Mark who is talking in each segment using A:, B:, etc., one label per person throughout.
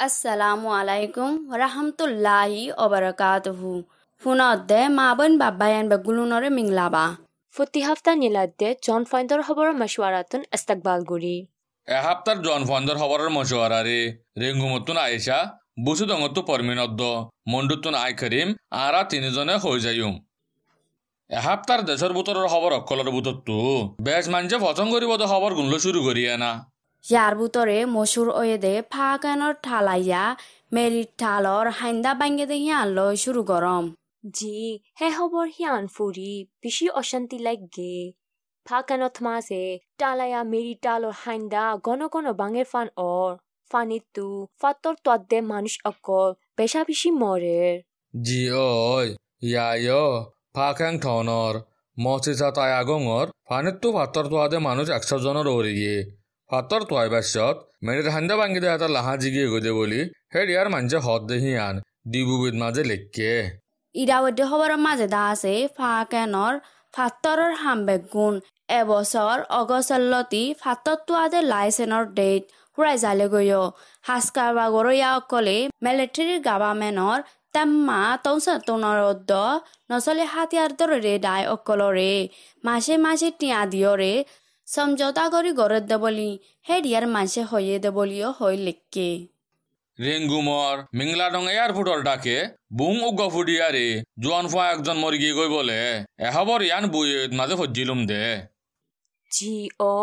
A: আসসালামু আলাইকুম রাহমাতুল্লাহি ওবারাকাতুহু ফুনদে মাবন বাবায়ান বেগুলুনরে মিংলাবা
B: ফুটি হাফতা নিলাদে জন ফাইন্দর খবর মশওয়ারাতুন ইস্তাকবাল গুরি
C: এহাপ্তার জন ফাইন্দর খবরের মশওয়ারারে রেঙ্গুমতুন আয়েশা বুসুদঙ্গতু পরমিনদ্দ মন্ডুতুন আই করিম আরা তিনিজনে হৈ যাইম এহাপ্তার দেশের বুতরের খবর অকলের বুতরতু বেশ মানছে পছন্দ করিব খবর গুনলো শুরু করিয়া না
A: ইয়ার বুতরে মসুর ওয়েদে ফাগানর ঠালাইয়া মেরির ঠালর হাইন্দা বাঙ্গে দেহি আনলয় শুরু গরম
B: জি হে খবর হিয়ান ফুরি বেশি অশান্তি লাগে ফাকানত মাঝে টালায়া মেরি টালর হাইন্দা গণ গণ বাঙের ফান অর ফানিতু ফাতর তদ্দে মানুষ অকল বেশা বেশি মরে
C: জি ওই ইয়ায় ফাঁকাং ঠনর মচিসা তাই আগঙর ফানিত্তু ফাত্তর তোয়াদে মানুষ একশো জনের ওরিয়ে হাতৰ টোৱাই পাছত মেৰে সান্দা ভাঙি দে এটা লাহা জিগি গৈ দে বুলি হেৰি আৰ মানুহে হত দেহি আন ডিবুবিদ মাজে লেখকে
A: ইৰাৱদ্য খবৰৰ মাজে দা আছে ফাকেনৰ ফাটৰৰ হাম্বেগ গুণ। এবছৰ অগচল্লতি ফাটতোৱাদে লাইচেনৰ ডেট সুৰাই জালে গৈও সাজকাৰ বা অকলে মেলেট্ৰিৰ গাভামেনৰ তেম্মা তৌচনৰ নচলে হাতিয়াৰ দৰে দায় অকলৰে। মাছে মাছে টিয়া দিয়ৰে সমঝোতা কৰি গৰত দেবলি হে দিয়াৰ মাসে হয়ে দেবলিও হৈ লেকে
C: রেঙ্গুমর মিংলাডং এয়ারপোর্টর ডাকে বুং উগ্গ ফুডিয়ারে জোয়ান ফুয়া একজন মরি গিয়ে গই বলে এহবর ইয়ান বুয়েত মাঝে ফজ্জিলুম দে
B: জি অ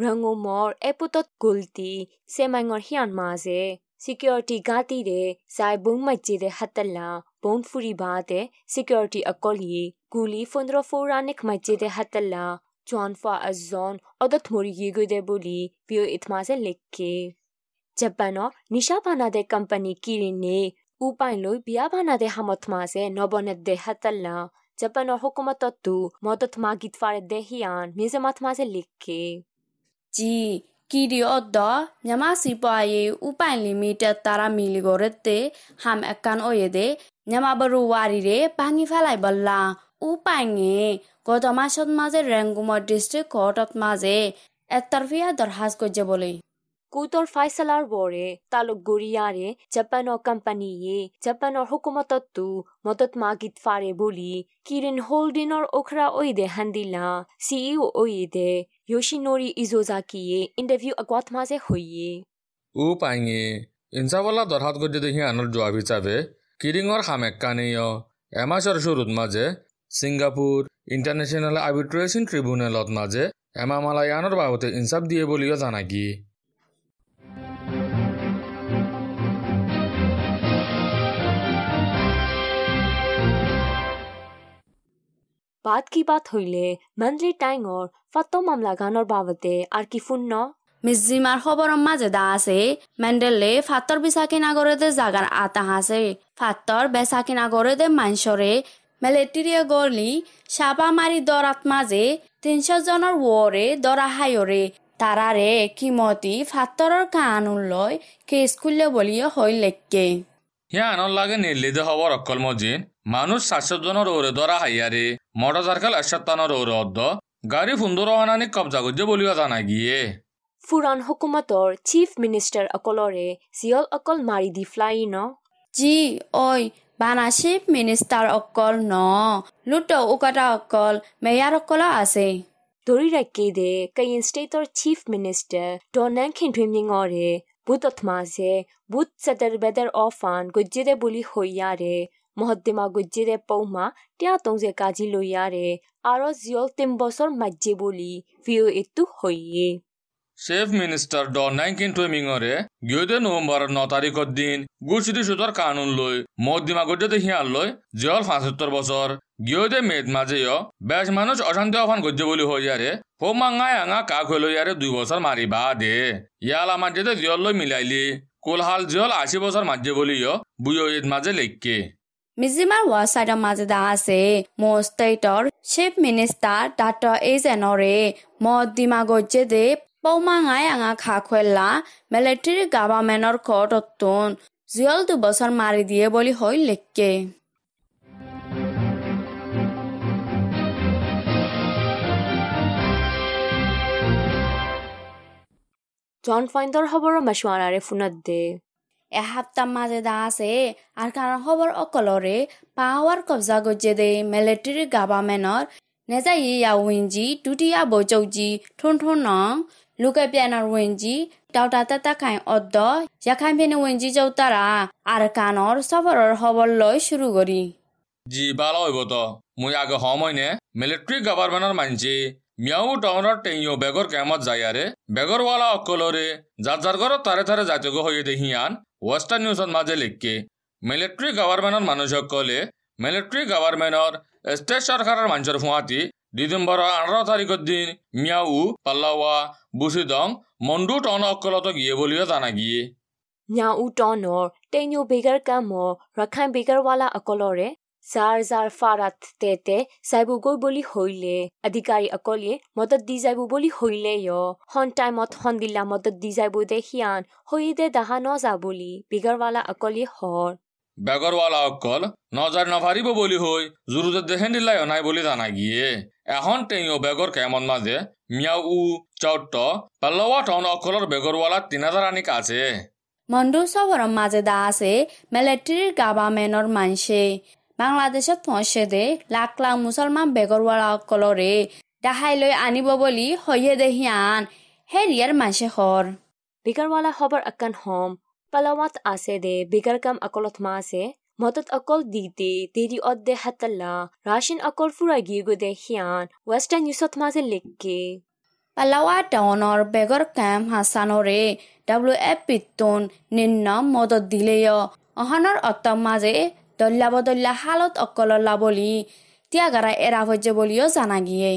B: রঙো মর এপুতত গুলতি সেমাইঙর হিয়ান মাঝে সিকিউরিটি গাতি রে সাই বুং মাইজি দে হাতলা বুং ফুরি বাদে সিকিউরিটি আকলি গুলি ফন্দ্র ফোরানিক মাইজি দে হাতলা জোয়ান ফুয়া আজন অদত মরি গিয়ে গই দে বলি বিও ইতমাজে লেখকে জাপানো নিশা বানাদে কোম্পানি কিরিনে উপায় লই বিয়া বানাদে হামত মাসে নবনে দে হাতাল্লা জাপানো হুকুমততু মদত মাগিত ফারে দে হিয়ান মিজমাত মাসে লিখকে
A: জি কিরি অদ্দ nyama sipaye upan limited tara mili gorette ham ekkan oyede nyama baru warire pangi falai balla উপাঙে গত মাসত মাজে রেঙ্গুমার ডিস্ট্রিক্ট কোর্টত মাজে এতরফিয়া দরহাজ করছে বলে।
B: কুতর ফাইসালার বরে তালুক গুড়িয়ারে জাপান ও গুরিয়ারে জাপানর কোম্পানিয়ে জাপানর হুকুমতত্তু মদত মাগিত ফারে বলি কিরেন হোল্ডিনর ওখরা ওই দে হান্দিলা। সিইও ওই দে ইয়োশিনোরি ইজোজাকিয়ে ইন্টারভিউ আগত মাঝে হইয়ে
C: ও পাইঙে ইনসাবলা দরহাত গজ্জে দেখি আনল জবাব হিসাবে কিরিং কিরিঙর খামেক কানেয় এমাসর শুরুত মাঝে সিঙ্গাপুর। ইন্টারন্যাশনাল আর্বিট্রেশন ট্রিবিউনালত মাজে আনার বাবদে ইনসাফ দিয়ে বুলিও জানাগি
B: বাদ কি বাত হইলে মান্থলি টাইঙৰ ফাত মামলা গানোর বাবদে আর কি ফুন্ন
A: মিজিমার খবরের মাঝে দা আছে মেন্ডেলে ফাতর বিশাখী নাগরে দে জাগার আতা আছে ফাতর বেসাখী নাগরে দে মানসরে মেলেটিরিয়া গলি সাপা মারি দরাত মাঝে তিনশো জনের ওরে দরা হাইরে তারারে কিমতি ফাত্তরের কানুন লয় কেস খুললে বলিও হই লেখকে
C: হিয়া আনর লাগে নির্লিদে হবর অকল মজিন মানুষ সাতশো জনের ওরে ধরা হাইয়ারে মোটর সার্কেল এসাত্তানোর ওরে অদ্দ গাড়ি ফুন্দর অনানি কবজা করছে বলিও জানা গিয়ে।
B: ফুরান হুকুমতর চিফ মিনিস্টার অকলরে জিয়ল অকল মারি দি ফ্লাই ন
A: জি ওই বানাশিপ মিনিস্টার অকল ন লুটো উকাটা অকল মেয়ার অকল আছে।
B: দরি রাখকে দে কাইন স্টেটর চিফ মিনিস্টার ডনাং খিনটুইমিং অরে বুতত মাঝে বুত সদর বেদর অফান গুজ্জিদে বলি হইয়ারে মহদ্দিমা গুজ্জিদে পৌমা টিয়া তংজে কাজি লইয়ারে আরও জিয়ল তিন বছর মাজ্জে বলি ভিও হইয়ে
C: চিফ মিনিষ্টাৰ ড নাইনটিন টুৱেমিঙৰে গিয়দে নৱেম্বৰৰ ন তাৰিখৰ দিন গুচিটি সুতৰ কানুন লৈ মত দিমা গদ্যতে হিয়াৰ লৈ জিয়ল পঁচাত্তৰ বছৰ। গিয়দে মেদ মাজেয় বেজ মানুষ অশান্তি অফান গদ্য বুলি হৈ ইয়াৰে হোমাঙাই আঙা কাক হৈ লৈ ইয়াৰে দুই বছৰ মাৰিবা দে। ইয়াল আমাৰ যেতে জিয়ল লৈ মিলাইলি, কোলহাল জিয়ল আশী বছৰ মাজে বুলি বুয়ো ঈদ মাজে লেখকে
A: মিজিমাৰ মাজে দা আছে। মোৰ ষ্টেটৰ চিফ মিনিষ্টাৰ ডাক্তৰ এইচ এনৰে মদ দিমা গজ্জে ပုံမှန်905ခါခွဲလာမလက်ထရီကဘာမနော်ကော့တ်တွန်းဇွလ်တူဘဆာမာရီဒီယေဘိုလီဟိုလက်ကေ
B: ဂျွန်ဖိုင်ဒါရ်ဟဘရမရှွာနာရေဖုနတ်ဒေ
A: အဟပ်တမဇေဒါဆေအာခါရဟဘရအကလော်ရေပါဝါကဗဇာဂိုဂျေဒေမလက်ထရီကဘာမနော်နေဇာယေယဝင်ကြီးဒုတိယဘောချုပ်ကြီးထွန်းထွန်းနော် লুকে পিয়ানার উইনজি ডাউটা তাতা খাই অদ্দ জাখাই ফেনে উইনজি যৌতারা আর কানর সফরের খবর লয় শুরু করি
C: জি বালা হইব তো মুই আগে সময় মিলিটারি গভর্নমেন্টর মানছি মিয়াও টাউনৰ টেঙিও বেগৰ কেমত যায় আৰে বেগৰৱালা অকলৰে যাৰ যাৰ ঘৰত তাৰে তাৰে জাতীয় হৈ দেহিয়ান ৱেষ্টাৰ্ণ নিউজত মাজে লিখকে মিলিটাৰী গভৰ্ণমেণ্টৰ মানুহসকলে মিলিটাৰী গভৰ্ণমেণ্টৰ ষ্টেট চৰকাৰৰ মানুহৰ ফুৱাতি ডিচেম্বৰৰ আঠাৰ তাৰিখৰ দিন মিয়াও পাল্লাৱা বুচিদং মণ্ডু টাউন অকলত গিয়ে বুলিও জানা গিয়ে ညာဦးတော်နော်တိန်ညိုဘေဂါကမ်မောရခိုင်ဘေဂါဝါလာအကောလော ডিসেম্বৰ আঠাৰ তাৰিখৰ দিন মিয়াউ পাল্লাৱা বুসিদং মন্ডু টন অকলত গিয়ে বলিও জানা গিয়ে।
B: মিয়াউ টনৰ টেনিও বেগাৰ কাম ৰখাই বেগারওয়ালা অকলরে জার জার ফারাত তে তে যাইব গই বলি হইলে। আধিকারী অকলে মদত দি যাইব বুলি হইলে ই হন টাইমত হন দিলা মদত দি যাইব দে হিয়ান হই দে দাহা ন যা বলি বেগারওয়ালা অকলে হৰ।
C: বেগরওয়ালা অকল নজার নভারিব বলি হই জুরুজে দেখেন দিলাই অনাই বলি জানা গিয়ে। এখন টেইও বেগর কেমন মাঝে মিয়াউ উ চৌট্ট পাল্লওয়া টন অকলর বেগরওয়ালা তিন হাজার আনিক আছে।
A: মন্ডু সবরম মাঝে দা আছে মিলিটারির গাবামেনর মানসে। বাংলাদেশত ফসেদে লাখ লাখ মুসলমান বেগরওয়ালা অকলরে ডাহাই লৈ আনিব বুলি হইয়ে দেহিয়ান হেৰিয়াৰ মাছে হৰ।
B: বিকাৰৱালা খবৰ আকান হম। palawat ase de bigar kam akolot ma ase motot akol di ti de di od de hatala russian akol fura gi gu de hian western news ot ma se likke
A: palawa town or bigar kam hasano re wfp ton nin nam motot dile yo ahanar atam ma je dollabo dolla halot akol la boli tiagara era hojje bolio jana giye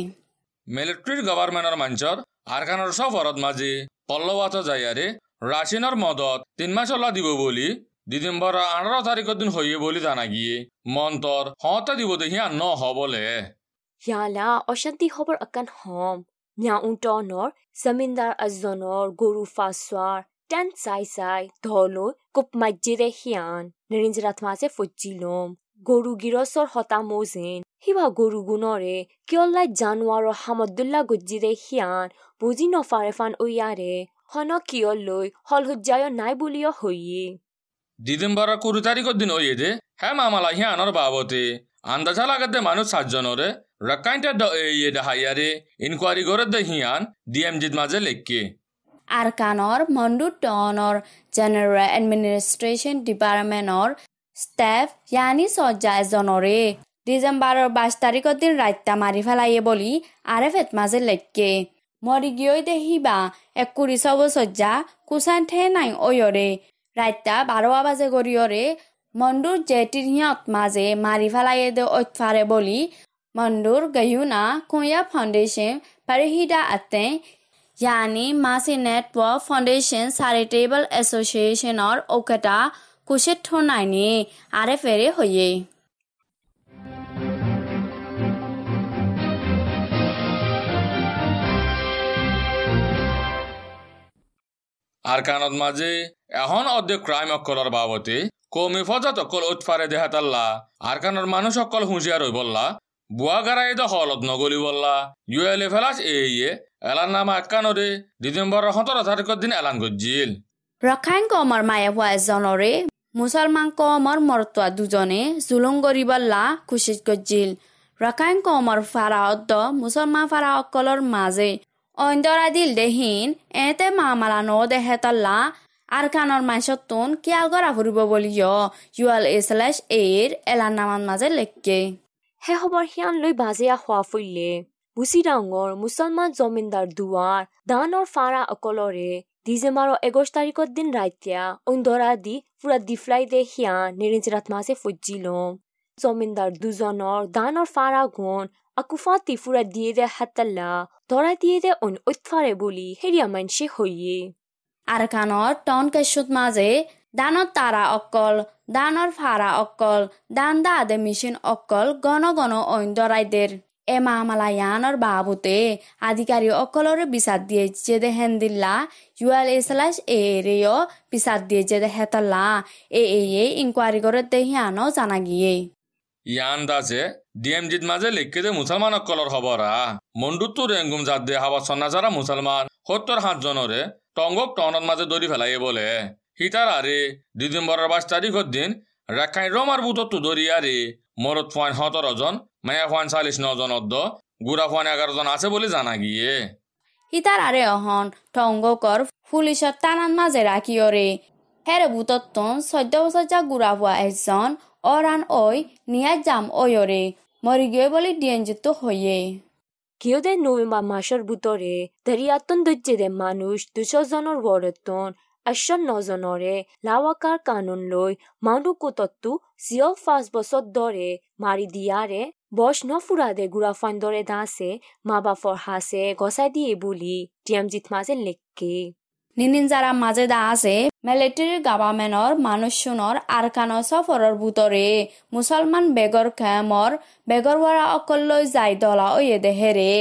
C: military government or manchar আর কানর সফরত মাঝে পল্লবাত যাইয়ারে ৰাশিনাৰ মদত তিন মাস অল্লা দিব বলি ডিচেম্বৰৰ আঠারো তারিখের দিন হইয়ে বলি জানা গিয়ে। মন্তর হতে দিব দেখি আর ন হবলে
B: হিয়ালা অশান্তি খবর আকান হম। নিয়া উন্টনর জমিনদাৰ আজনৰ গৰু ফাঁচোৱাৰ টেন সাই সাই ধলৈ কুপ মাজিৰে হিয়ান নিৰিঞ্জ ৰাথ মাজে ফুটি ল'ম। গৰু হতা মোজেন। হিবা গৰু গুণৰে কিয়লাই জানুৱাৰ হামদুল্লা গুজিৰে হিয়ান বুজি নফাৰে ফান ঐয়াৰে। ওয়ারে হন কিয়ল লৈ হল হুজ্জায় নাই বুলিও হইয়ে।
C: ডিচেম্বৰৰ কুড়ি তাৰিখৰ দিন হইয়ে দে হে মামালা হিয়ানৰ বাবতে আন্দাজা লাগাতে মানুষ সাতজনরে রকাইন্টা দ ইয়ে দেহাইয়ারে ইনকোয়ারি করে দে হিয়ান ডিএমজিত মাঝে লেখকে।
A: আৰকানৰ মণ্ডু টাউনৰ জেনেৰেল এডমিনিষ্ট্ৰেশ্যন ডিপাৰ্টমেণ্টৰ ষ্টাফ ইয়ানি চজ্জা এজনৰে ডিচেম্বৰৰ বাইছ তাৰিখৰ দিন ৰাত্যা মাৰি পেলায়ে বুলি আৰে ফেট মাজে লেখকে। মৰিগৈ দেহিবা একুৰি চব চজ্জা কুচান ঠে নাই অয়ৰে ৰাইতা বাৰ বাজে গৰিয়ৰে মন্দুৰ জেঠিহঁত মাজে মাৰি ফেলাই দে অতফাৰে মন্দুৰ গহুনা কুঁয়া ফাউণ্ডেশ্যন পাৰিহিদা আতে য়ানি মাছি নেটৱৰ্ক ফাউণ্ডেশ্যন চাৰিটেবল এছ'চিয়েশ্যনৰ অকেটা কুচিত থনাইনি আৰে ফেৰে হৈয়ে
C: আরকানত মাঝে এখন অর্ধেক ক্রাইম অকলর বাবতে কমি ফজাত অকল উৎফারে দেহাতাল্লা আরকানৰ মানুষ অকল হুঁশিয়ার হই বললা। বুয়া গারাই দে হলত নগলি বললা। ইউ এল এ ফেলাস এই এলান নামা একানরে ডিসেম্বৰৰ সতৰ তাৰিখৰ দিন এলান গজিল
A: ৰখাইন কমৰ মায়ে হোৱা এজনৰে মুছলমান কমৰ মৰতোৱা দুজনে জুলুম কৰিবল্লা খুচিত গজিল ৰখাইন কমৰ ফাৰাহত মুছলমান ফাৰাসকলৰ মাজে অইন্দৰা দিল দেহীন এতে মামালা ন দেহেতল্লা আৰখানৰ মাইছতোন কিয়াল কৰা ফুৰিব বুলিও ইউ এল এ শ্লেছ এৰ এলান নামান মাজে লেখকে।
B: হে খবৰ সিয়ান লৈ বাজিয়া খোৱা ফুৰিলে। বুচি ডাঙৰ মুছলমান জমিনদাৰ দুৱাৰ দানৰ ফাৰা অকলৰে। ডিচেম্বৰৰ একৈশ তাৰিখৰ দিন ৰাতিয়া অন্ধৰা দি পুৰা ডিফ্লাই দে সিয়া নিৰিঞ্জৰাত মাছে ফজিলম জমিনদাৰ দুজনৰ দানৰ ফাৰা গুণ আকুফা টিফুৰা দিয়ে দে হাতাল্লা ধৰা দিয়ে দে অন উৎফাৰে বুলি হেৰিয়া মানসে হৈয়ে
A: আৰখানৰ টন কেচুত মাজে দানত তাৰা অকল দানৰ ফাৰা অকল দান দা আদে মেচিন অকল গণ গণ অইন্দৰাইদের এ মামালায়ানৰ বাবুতে আধিকাৰী অকলৰে বিচাৰ দিয়ে যে দে হেন্দিল্লা ইউ এল এ ৰেয় বিচাৰ দিয়ে যে দে হেতাল্লা এ এ ইনকুৱাৰী কৰে দে হিয়ানো জানা গিয়ে
C: ইয়ান দাসে ডিএমজিত মাঝে লিখকে দে মুসলমান অকলর খবরা মন্ডুত্তু রেঙ্গুম জাত দে হাবা সন্নাজারা মুসলমান সত্তর সাতজনরে টংগক টনত মাঝে দৌড়ি ফেলাইয়ে বলে। হিতার আরে ডিসেম্বরের বাইশ তারিখের দিন রাখাই রমার বুতত দরিয়ারে মরত ফান সতেরো জন, মায়া ফান চাল্লিশ নজন অদ্দ গুড়া ফান এগারো জন আছে বলে জানা গিয়ে।
A: হিতার আরে অহন টঙ্গকর পুলিশত টানান মাঝে রাখিয়রে হেরে বুতত্তন চৈধ্য বছর যা গুড়া হোৱা এজন অৰান ঐ যাম ঐয়ৰে মৰি গৈ বুলি ডিয়েঞ্জিত হয়ে
B: গিওদে নভেম্বর মাসের ভিতরে দরিয়াতন দজ্জেদে মানুষ দুশো জনের ওয়ারতন আশ্চর নজনরে লাওয়াকার কানুন লই মাউন্টু কুতত্তু জিয়ল ফাঁস বছর ধরে মারি দিয়ারে বস নফুরাদে গুড়া ফাইন ধরে দাসে মা বাফর হাসে গসাই দিয়ে বলি ডিএমজিত মাঝে লেখকে
A: নিনিন যারা মাজে দা আছে, মিলিটারি গভর্নমেন্টর মানুষজনৰ আৰকানৰ সফৰৰ বুটৰে মুছলমান বেগৰ খেমৰ বেগৰ ৱাৰা অকললৈ যাই দলা অয়ে দেহেৰে।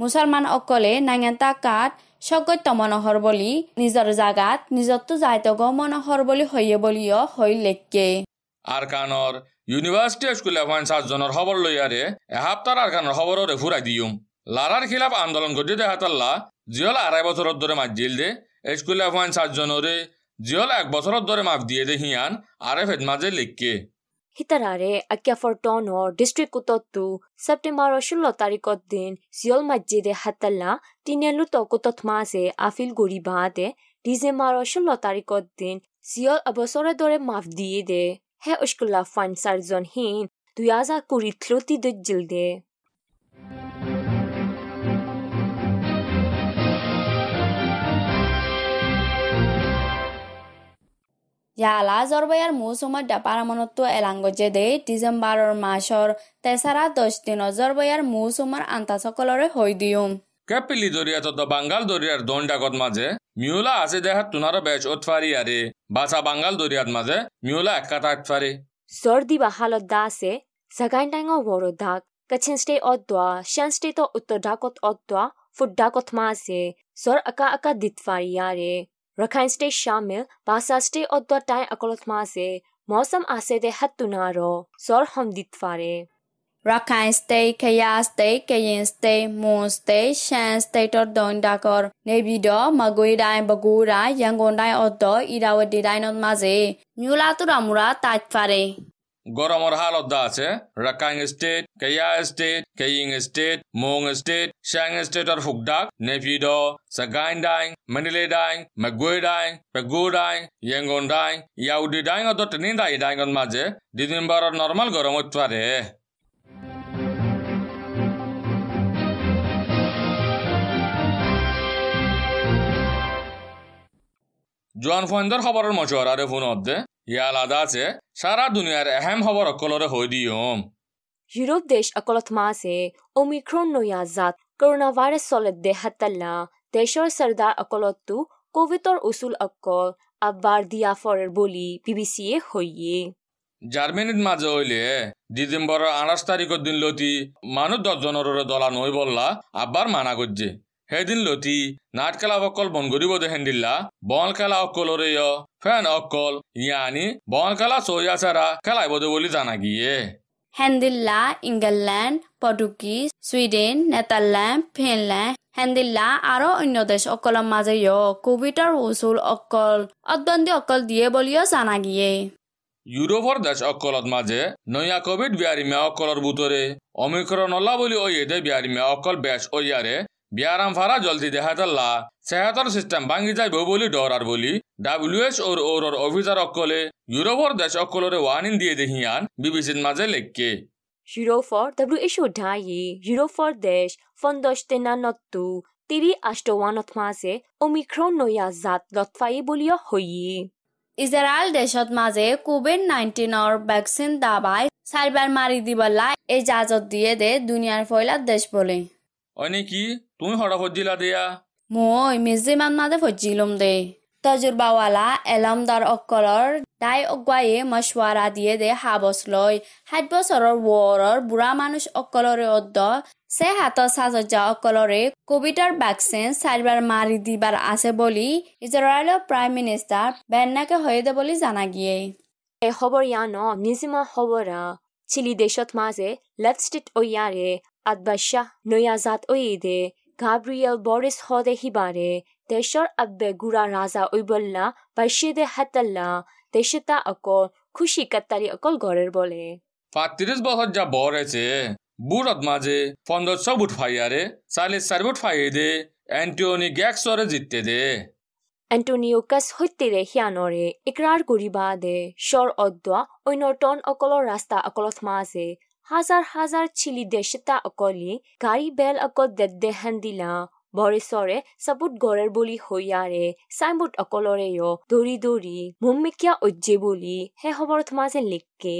A: মুছলমান অকলে নাঙেতা কাঠ সগত্য মনোহৰ বুলি, নিজৰ জাগাত নিজতো যাইতগ মনোহৰ বুলি হয়ে বুলিও হৈ লেখকে
C: আরকানর ইউনিভার্সিটি স্কুলে ফান সাতজনের খবর লইয়ারে এহাপ্তার আরকানর খবররে ফুরাই দিউম লারার খিলাফ আন্দোলন করতে দেখাতাল্লা জিয়ল আড়াই বছরের ধরে মাজিল দে। স্কুলে ফান সাতজনরে জিয়ল এক বছরের ধরে মাপ দিয়ে দে হিয়ান, আরে ফেদ মাঝে লিখকে।
B: হিতারারে আক্যাফর টনর ডিস্ট্রিক্ট কুতত্তু সেপ্টেম্বর ষোলো তারিখত দিন সিয়ল মসজিদে হাতাল্লা তিনেলু তকুতত মাসে আফিল গড়ি বাদে ডিসেম্বর ষোলো তারিখত দিন সিয়ল অবসরে ধরে মাফ দিয়ে দে। হে উস্কুল্লা ফান সারজন হিন, দুই হাজার কুড়ি থ্লতি দজ্জিল দে।
A: ইয়ালা জৰবায়াৰ মৌচুমত ডাপাৰামনতো এলাংগজে দে ডিচেম্বৰৰ মাসৰ তেচাৰা দহ দিনৰ জৰবায়াৰ মৌচুমৰ আন্তাসকলৰে হৈ দিওঁ
C: ক্যাপিলি দরিয়াত তো বাঙ্গাল দরিয়ার দন ডাকত মাঝে মিউলা আছে দেহাত তুনারো বেচ ওতফারি আরে বাসা বাঙ্গাল দরিয়াত মাঝে মিউলা এক কাটা আটফারি
B: জর্দি বা হালত দাসে জাগাইন টাইঙৰ বড়ো দাগ কাচিন ষ্টে অদ্ৱা শ্যান ষ্টে তো উত্তৰ ডাকত অদ্ৱা ফুট ডাকত মা আছে জৰ আকা আকা দিতফাৰি ইয়াৰে Rakhine State Shamil Basa State of the Time Akolotma se Mosam Ase de Hattuna ro Zor Hamdit Fare
A: Rakhine State Khaya State Kayin State Mon State Shan State တို့ဒွန်ဒါကောနေပြည်တော်မကွေးတိုင်းပဲခူးတိုင်းရန်ကုန်တိုင်းအော်တော်ဤတော်ဝတီတိုင်းတို့မှစေမြူလာသူတော်မူရာတာဖာတယ်
C: গরমর হালত দা আছে। Rakhine state, Kayah state Kayin state, Mon state, Shan stator ফুকডাক নেপিড Sagaing ডাইং, Mandalay ডাইং Magway ডাইং, Pegu ডাইং, Yangon ডাইং, ইয়াউডি ডাইং অত টেনিন দাই ডাইঙত মাঝে। ডিসেম্বরর নর্মাল গরম উঠপারে জোয়ান ফয়েন্দর খবরের মশওয়ারারে ফোন অদ্দে ইয়া আলাদা আছে। সারা দুনিয়ার এহেম খবর অকলরে হই দিয়ম।
B: ইউরোপ দেশ অকলত মাসে ওমিক্রন নয়া জাত করোনা ভাইরাস সলেদ দে হাতাল্লা দেশৰ সরদার আকলতু কোভিডৰ উসুল অকল। আব্বার দিয়া ফরের বলি বিবিসিয়ে হইয়ে
C: জার্মানিত মাঝে হইলে ডিসেম্বরের আঠাশ তারিখের দিন লতি মানুষ দশজনের দলা নই বললা আব্বার মানা করছে সেদিন লতি নাট খেলা অকল বন করিব দেখেন দিল্লা বল খেলা অকলরে ফ্যান অকল ইয়ানি বল খেলা সইয়া ছাড়া খেলাইব বলি জানা গিয়ে।
A: হেন্দিল্লা England Portuguese Sweden Netherland Finland হেন্দিল্লা আৰু অন্য দেশ অকলৰ মাজেও কোভিডৰ উচুল অকল অদ্বন্দি অকল দিয়ে বুলিও জানা গিয়ে।
C: ইউরোপর দেশ অকলত মাঝে নয়া কোভিড বিয়ারিমে অকলর বুতরে অমিক্রণ অল্লা বলি ওই এদে বিয়ারিমে অকল বেশ ওইয়ারে বিয়ারাম ফারা জলদি দেখাতাল্লা সেহাতর সিস্টেম ভাঙ্গি যাইব বলি ডরার বলি। ডাব্লিউএচ ওর ওর অফিসার অকলে ইউরোপর দেশ অকলরে ওয়ানিন দিয়ে দেখিয়ান বিবিসির মাঝে লেখকে।
B: ইউরোফর WHO ডায়ে ইউরোফর দেশ ফন্দশ তেনা নত্তু, তিরি আষ্টৱানত মাসে ওমিক্রন নয়া জাত লতফাই বলিও হইয়ে
A: ইজৰাইল দেশত মাজে কোভিড নাইণ্টিনৰ ভেকচিন দাবাই চাৰিবাৰ মাৰি দিবলা এজাজত দিয়ে দে দুনিয়াৰ ফয়লাত দেশ বলে।
C: অনে কি? তুমি হঠাৎ দিলা দেয়া?
A: মই মাজে ফজিলম দে। তজুৰবাৱালা এলমদাৰ অকলৰ দাই অগুৱায়ে মছৱাৰা দিয়ে দে হাবছ লৈ। সাত বছৰৰ ৱৰৰ বুঢ়া মানুহ অকলৰে অদ্দ চে হাতৰ চাজা অকলৰে কোভিডৰ ভেকচিন চাৰিবাৰ মাৰি দিবাৰ আছে বুলি ইজৰাইলৰ প্ৰাইম মিনিষ্টাৰ বেন্নাকে হৈ দে বুলি জানা গিয়ে।
B: এ খবৰ ইয়ানো নিজিমা খবৰা চিলি দেশত মাঝে লেফট স্টেট ওয়ারে আদবাশা নয়া জাত ওয়েদে গাব্রিয়েল বরিস হদে হিবারে দেশৰ আব্বে গুৰা ৰাজা ঐবল্লা বাইশেদে হাতাল্লা দেশতা অকল খুশি কাত্তারি অকল গড়ের বলে
C: পাঁত্রিশ বছর যা বর আছে বুড়ত মাঝে পনেরোশো বুট ফাইয়ারে চালিশ চার বুট ফাইয়ে দে এন্টিওনি গ্যাক্সরে জিততে দে।
B: এণ্টনিওকাছ সত্যেৰে সিয়ানৰে ইকৰাৰ কৰিবা দে স্বৰ অদ্দোৱা অন্যতন অকলৰ ৰাস্তা অকলত মাজে হাজাৰ হাজাৰ চিলি দেশতা অকলি গাড়ী বেল অকল দেদ্দে হেন্দিলা বৰেচৰে চাবুত গড়েৰ বুলি হৈয়াৰে চাইবুট অকলৰে দৌৰি দৌৰি মুম্মিকিয়া অজ্জে বুলি সেই খবৰত মাজে লিখকে।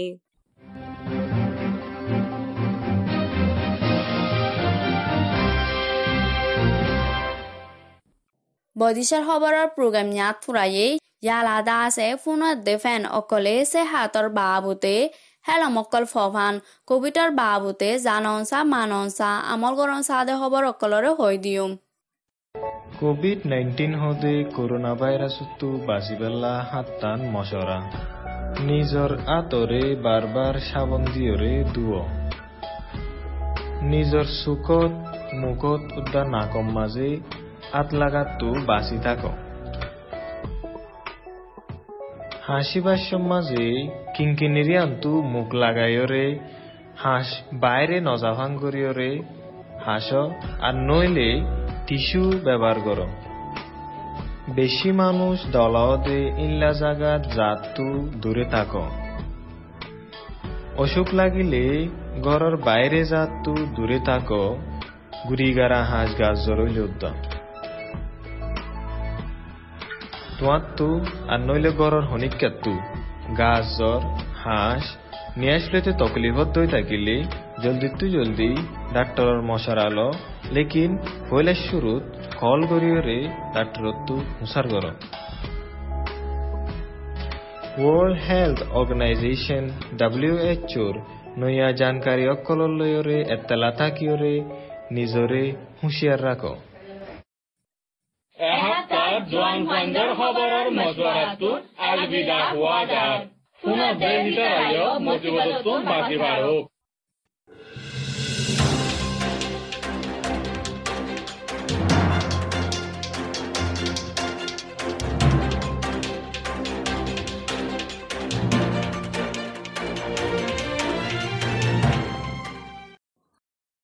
A: বদিশাৰ খবৰৰ প্ৰগ্ৰাম ইয়াত ফুৰায়েই ইয়ালাদা আছে, ফোনত দেফেন অকলে সে হাতৰ বাবুতে হেলম অকল ফভান, কবিতাৰ বাবুতে জাননসা মাননসা আমল গৰনসা দে খবৰ অকলৰে হৈ দিওঁ।
D: কোভিড নাইন্টিন হদে করোনা ভাইরাসতো বাঁচিবেলা হাত্তান মশরা নিজর আতরে বারবার সাবন দিয়রে দুয় নিজর চুকত, মুখত উদ্যা নাকম মাঝে আত লাগাতো বাঁচি থাক হাসিবার সমাজে কিঙ্কিনিরি আন্তু মুখ লাগাইরে হাঁস বাইরে নজাভাং করিয়রে হাস আর নইলে টিস্যু ব্যবহার কর। বেশি মানুষ দলাওতে ইল্লা জাগাত জাতু দূরে থাক। অসুখ লাগিলে ঘরের বাইরে জাতু দূরে থাক। গুড়িগারা হাঁস গাছ জরইলে উদ্যম তোয়াত্তু, আর নইলে গড়র হনিকাত্তু গাছ, জ্বর, হাঁস, নিয়ে আসলেতে তকলিফত দই থাকিলে। জলদি তু জলদি ডাক্তরর মশার আলো। লেকিন পয়লার শুরুত কল গরিয়রে ডাক্তরত্তু হুসার গর ওয়ার্ল্ড হেলথ অর্গানাইজেশন ডাব্লিউএচওর নয়া জানকারী অকলর লয়রে এত্তালা থাকিয়রে নিজরে হুঁশিয়ার
E: জোৱান ফাণ্ডৰ খবৰৰ
C: মজুৱাৰাটোত
E: আলবিদা হোৱা যায় পুনৰ
C: দেশ ভিতৰত
E: মজিবতটো বাজি বাঢ়ক